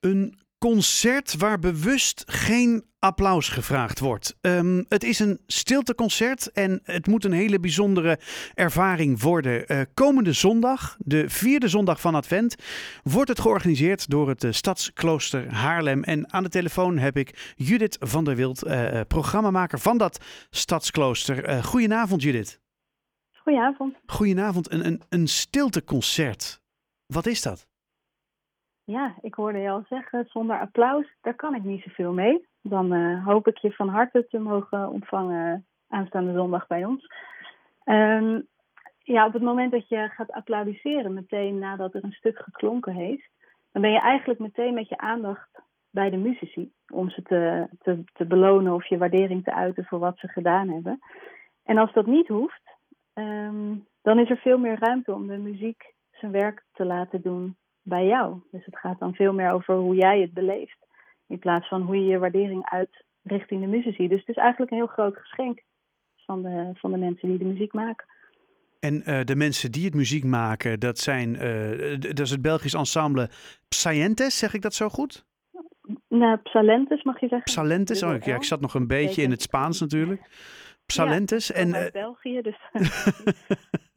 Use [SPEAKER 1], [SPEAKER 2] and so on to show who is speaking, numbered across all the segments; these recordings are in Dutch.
[SPEAKER 1] Een concert waar bewust geen applaus gevraagd wordt. Ehm, het is een stilteconcert en het moet een hele bijzondere ervaring worden. Eh, komende zondag, de vierde zondag van Advent, wordt het georganiseerd door het uh, Stadsklooster Haarlem. En aan de telefoon heb ik Judith van der Wild, uh, programmamaker van dat Stadsklooster. goedenavond Judith.
[SPEAKER 2] Goedenavond.
[SPEAKER 1] Goedenavond. Een, een, een stilteconcert. Wat is dat?
[SPEAKER 2] Ja, ik hoorde je al zeggen, zonder applaus, daar kan ik niet zoveel mee. Dan uh, hoop ik je van harte te mogen ontvangen aanstaande zondag bij ons. Um, ja, op het moment dat je gaat applaudisseren, meteen nadat er een stuk geklonken heeft, dan ben je eigenlijk meteen met je aandacht bij de muzici. Om ze te, te, te belonen of je waardering te uiten voor wat ze gedaan hebben. En als dat niet hoeft, um, dan is er veel meer ruimte om de muziek zijn werk te laten doen bij jou. Dus het gaat dan veel meer over hoe jij het beleeft. In plaats van hoe je je waardering uit richting de muzici. Dus het is eigenlijk een heel groot geschenk van de, van de mensen die de muziek maken.
[SPEAKER 1] En uh, de mensen die het muziek maken, dat zijn uh, dat is het Belgisch ensemble Psaentes, zeg ik dat zo goed?
[SPEAKER 2] Nou, Psalentes mag je zeggen.
[SPEAKER 1] Psalentes, oh, ja, ik zat nog een beetje in het Spaans natuurlijk. Psalentes.
[SPEAKER 2] Ja, en, uh, België, dus.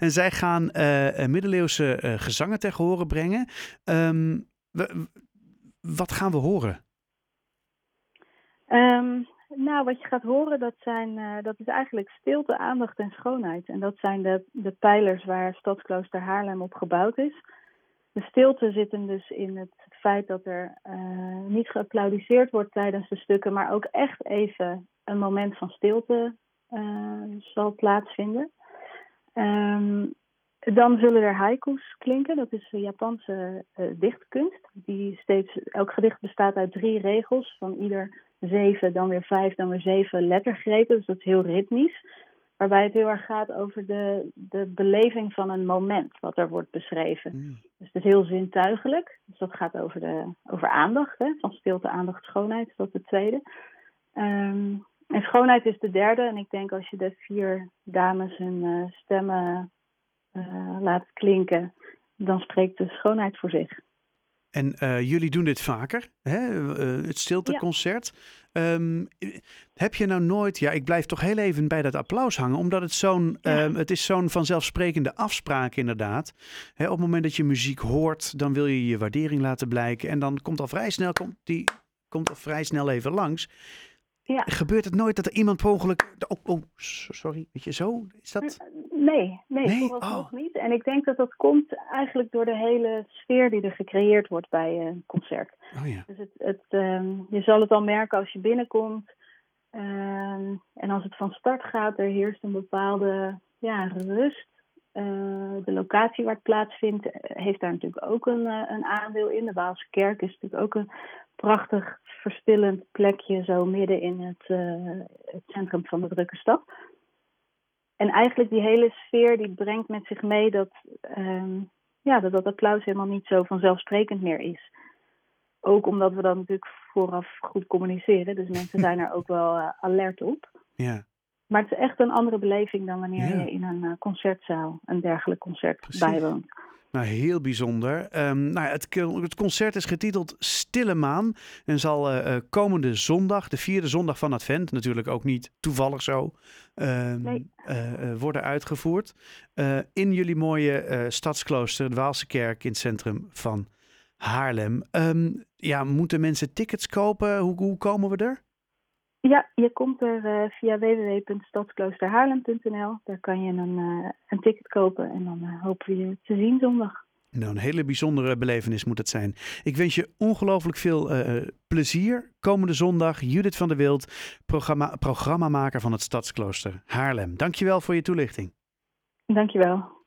[SPEAKER 1] En zij gaan uh, middeleeuwse uh, gezangen tegen horen brengen. We, wat gaan we horen?
[SPEAKER 2] Um, nou, wat je gaat horen, dat, zijn, dat is eigenlijk stilte, aandacht en schoonheid. En dat zijn de, de pijlers waar Stadsklooster Haarlem op gebouwd is. De stilte zit hem dus in het feit dat er niet geapplaudiseerd wordt tijdens de stukken, maar ook echt even een moment van stilte zal plaatsvinden. Um, dan zullen er haikus klinken. Dat is een Japanse uh, dichtkunst. Die steeds, elk gedicht bestaat uit drie regels. Van ieder zeven, dan weer vijf, dan weer zeven lettergrepen. Dus dat is heel ritmisch. Waarbij het heel erg gaat over de, de beleving van een moment wat er wordt beschreven. Mm. Dus het is heel zintuigelijk. Dus dat gaat over, de, over aandacht. Hè? Van stilte, aandacht, schoonheid is dat de tweede. Um, en schoonheid is de derde. En ik denk als je de vier dames hun uh, stemmen uh, laat klinken, dan spreekt de schoonheid voor zich.
[SPEAKER 1] En uh, jullie doen dit vaker, hè? het stilteconcert. Ja. Um, heb je nou nooit, ja, ik blijf toch heel even bij dat applaus hangen, omdat het zo'n, ja. um, het is zo'n vanzelfsprekende afspraak inderdaad. Hè, op het moment dat je muziek hoort, dan wil je je waardering laten blijken en dan komt al vrij snel, komt die, komt al vrij snel even langs. Ja. Gebeurt het nooit dat er iemand per ongeluk... Oh, oh, sorry, weet je, zo? Is dat...
[SPEAKER 2] Nee, nee, nee? vooralsnog oh. niet. En ik denk dat dat komt eigenlijk door de hele sfeer die er gecreëerd wordt bij een concert.
[SPEAKER 1] Oh, ja.
[SPEAKER 2] Dus het, het, um, je zal het al merken als je binnenkomt. Um, en als het van start gaat, er heerst een bepaalde ja, rust. Uh, de locatie waar het plaatsvindt heeft daar natuurlijk ook een, uh, een aandeel in. De Waalse kerk is natuurlijk ook een prachtig verstillend plekje zo midden in het, uh, het centrum van de drukke stad. En eigenlijk die hele sfeer die brengt met zich mee dat, um, ja, dat dat applaus helemaal niet zo vanzelfsprekend meer is. Ook omdat we dat natuurlijk vooraf goed communiceren. Dus mensen zijn er ook wel uh, alert op.
[SPEAKER 1] Ja.
[SPEAKER 2] Maar het is echt een andere beleving dan wanneer ja. je in een uh, concertzaal een dergelijk concert Precies. bijwoont.
[SPEAKER 1] Nou, heel bijzonder. Um, nou, het, het, concert is getiteld Stille Maan en zal uh, komende zondag, de vierde zondag van Advent, natuurlijk ook niet toevallig zo, uh, nee. uh, worden uitgevoerd. in jullie mooie stadsklooster, de Waalse Kerk in het centrum van Haarlem. Um, ja, moeten mensen tickets kopen? Hoe, hoe komen we er?
[SPEAKER 2] Ja, je komt er uh, via www.stadskloosterhaarlem.nl. Daar kan je een, uh, een ticket kopen en dan uh, hopen we je te zien zondag.
[SPEAKER 1] Nou, een hele bijzondere belevenis moet het zijn. Ik wens je ongelooflijk veel plezier komende zondag. Judith van der Wild, programma, programmamaker van het Stadsklooster Haarlem. Dankjewel voor je toelichting.
[SPEAKER 2] Dankjewel.